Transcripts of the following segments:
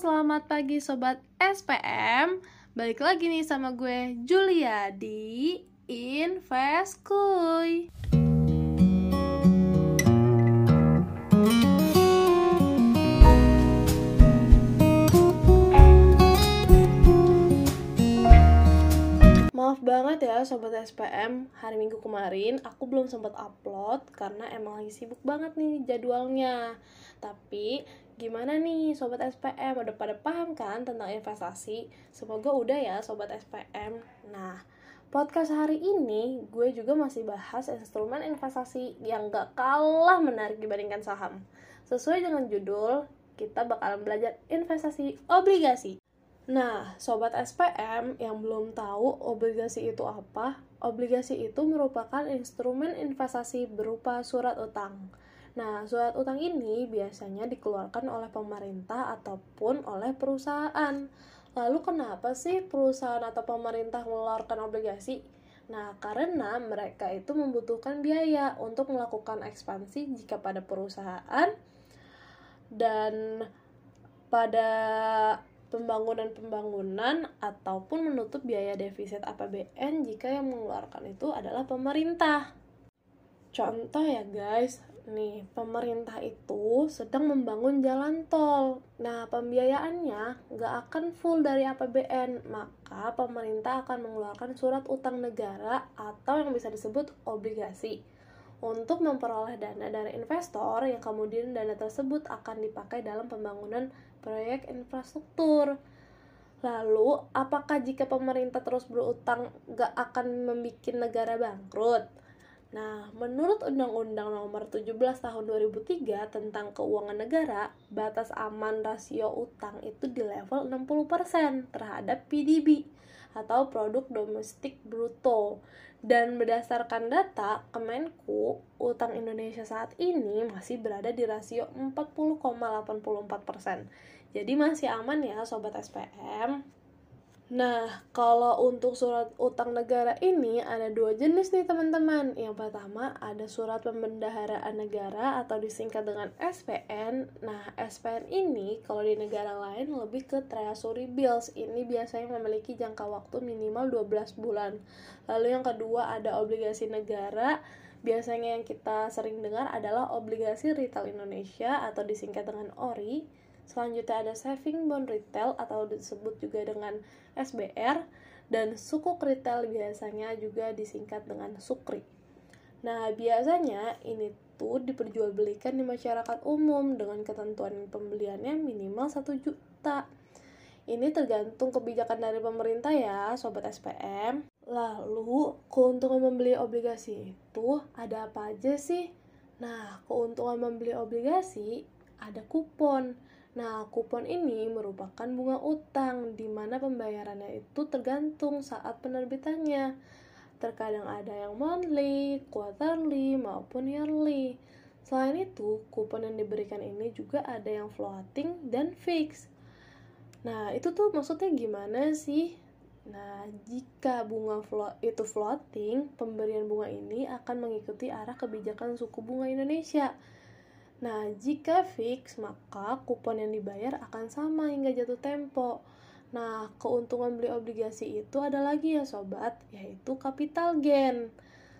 selamat pagi sobat SPM. Balik lagi nih sama gue Julia di Invest. Maaf banget ya sobat SPM, hari Minggu kemarin aku belum sempat upload karena emang lagi sibuk banget nih jadwalnya. Tapi Gimana nih Sobat SPM? Udah pada paham kan tentang investasi? Semoga udah ya Sobat SPM. Nah, podcast hari ini gue juga masih bahas instrumen investasi yang gak kalah menarik dibandingkan saham. Sesuai dengan judul, kita bakalan belajar investasi obligasi. Nah, sobat SPM yang belum tahu obligasi itu apa, obligasi itu merupakan instrumen investasi berupa surat utang. Nah, surat utang ini biasanya dikeluarkan oleh pemerintah ataupun oleh perusahaan. Lalu kenapa sih perusahaan atau pemerintah mengeluarkan obligasi? Nah, karena mereka itu membutuhkan biaya untuk melakukan ekspansi jika pada perusahaan dan pada pembangunan-pembangunan ataupun menutup biaya defisit APBN jika yang mengeluarkan itu adalah pemerintah. Contoh ya guys, nih pemerintah itu sedang membangun jalan tol. Nah pembiayaannya nggak akan full dari APBN, maka pemerintah akan mengeluarkan surat utang negara atau yang bisa disebut obligasi untuk memperoleh dana dari investor yang kemudian dana tersebut akan dipakai dalam pembangunan proyek infrastruktur. Lalu, apakah jika pemerintah terus berutang nggak akan membuat negara bangkrut? Nah, menurut Undang-Undang Nomor 17 Tahun 2003 tentang Keuangan Negara, batas aman rasio utang itu di level 60% terhadap PDB atau produk domestik bruto. Dan berdasarkan data Kemenku, utang Indonesia saat ini masih berada di rasio 40,84%. Jadi masih aman ya sobat SPM. Nah, kalau untuk surat utang negara ini ada dua jenis nih teman-teman. Yang pertama ada surat pembendaharaan negara atau disingkat dengan SPN. Nah, SPN ini kalau di negara lain lebih ke treasury bills. Ini biasanya memiliki jangka waktu minimal 12 bulan. Lalu yang kedua ada obligasi negara. Biasanya yang kita sering dengar adalah obligasi retail Indonesia atau disingkat dengan ORI Selanjutnya ada saving bond retail atau disebut juga dengan SBR dan sukuk retail biasanya juga disingkat dengan sukri. Nah, biasanya ini tuh diperjualbelikan di masyarakat umum dengan ketentuan pembeliannya minimal 1 juta. Ini tergantung kebijakan dari pemerintah ya, sobat SPM. Lalu, keuntungan membeli obligasi itu ada apa aja sih? Nah, keuntungan membeli obligasi ada kupon. Nah, kupon ini merupakan bunga utang di mana pembayarannya itu tergantung saat penerbitannya. Terkadang ada yang monthly, quarterly, maupun yearly. Selain itu, kupon yang diberikan ini juga ada yang floating dan fix. Nah, itu tuh maksudnya gimana sih? Nah, jika bunga flo itu floating, pemberian bunga ini akan mengikuti arah kebijakan suku bunga Indonesia. Nah, jika fix, maka kupon yang dibayar akan sama hingga jatuh tempo. Nah, keuntungan beli obligasi itu ada lagi ya sobat, yaitu capital gain.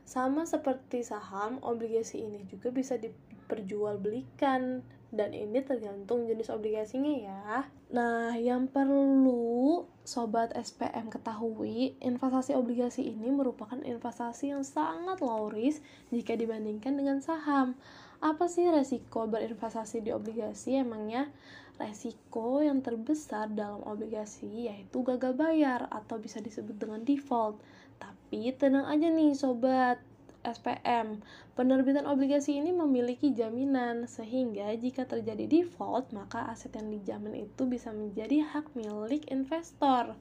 Sama seperti saham, obligasi ini juga bisa diperjualbelikan dan ini tergantung jenis obligasinya ya. Nah, yang perlu sobat SPM ketahui, investasi obligasi ini merupakan investasi yang sangat low risk jika dibandingkan dengan saham apa sih resiko berinvestasi di obligasi? Emangnya resiko yang terbesar dalam obligasi yaitu gagal bayar atau bisa disebut dengan default. Tapi tenang aja nih sobat SPM, penerbitan obligasi ini memiliki jaminan sehingga jika terjadi default maka aset yang dijamin itu bisa menjadi hak milik investor.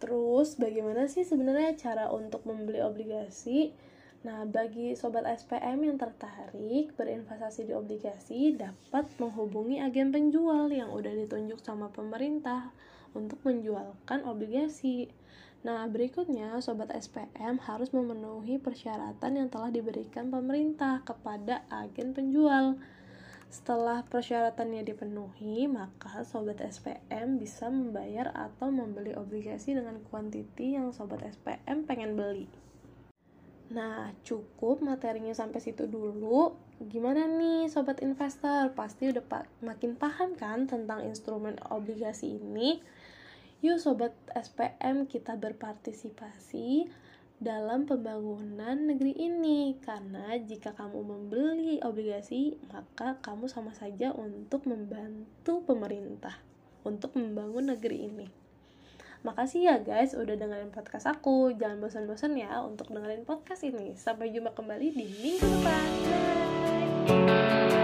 Terus bagaimana sih sebenarnya cara untuk membeli obligasi? Nah, bagi sobat SPM yang tertarik berinvestasi di obligasi dapat menghubungi agen penjual yang udah ditunjuk sama pemerintah untuk menjualkan obligasi. Nah, berikutnya sobat SPM harus memenuhi persyaratan yang telah diberikan pemerintah kepada agen penjual. Setelah persyaratannya dipenuhi, maka sobat SPM bisa membayar atau membeli obligasi dengan kuantiti yang sobat SPM pengen beli. Nah, cukup materinya sampai situ dulu. Gimana nih sobat investor? Pasti udah pa makin paham kan tentang instrumen obligasi ini? Yuk sobat SPM kita berpartisipasi dalam pembangunan negeri ini karena jika kamu membeli obligasi maka kamu sama saja untuk membantu pemerintah untuk membangun negeri ini. Makasih ya guys udah dengerin podcast aku. Jangan bosan-bosan ya untuk dengerin podcast ini. Sampai jumpa kembali di minggu depan. Bye.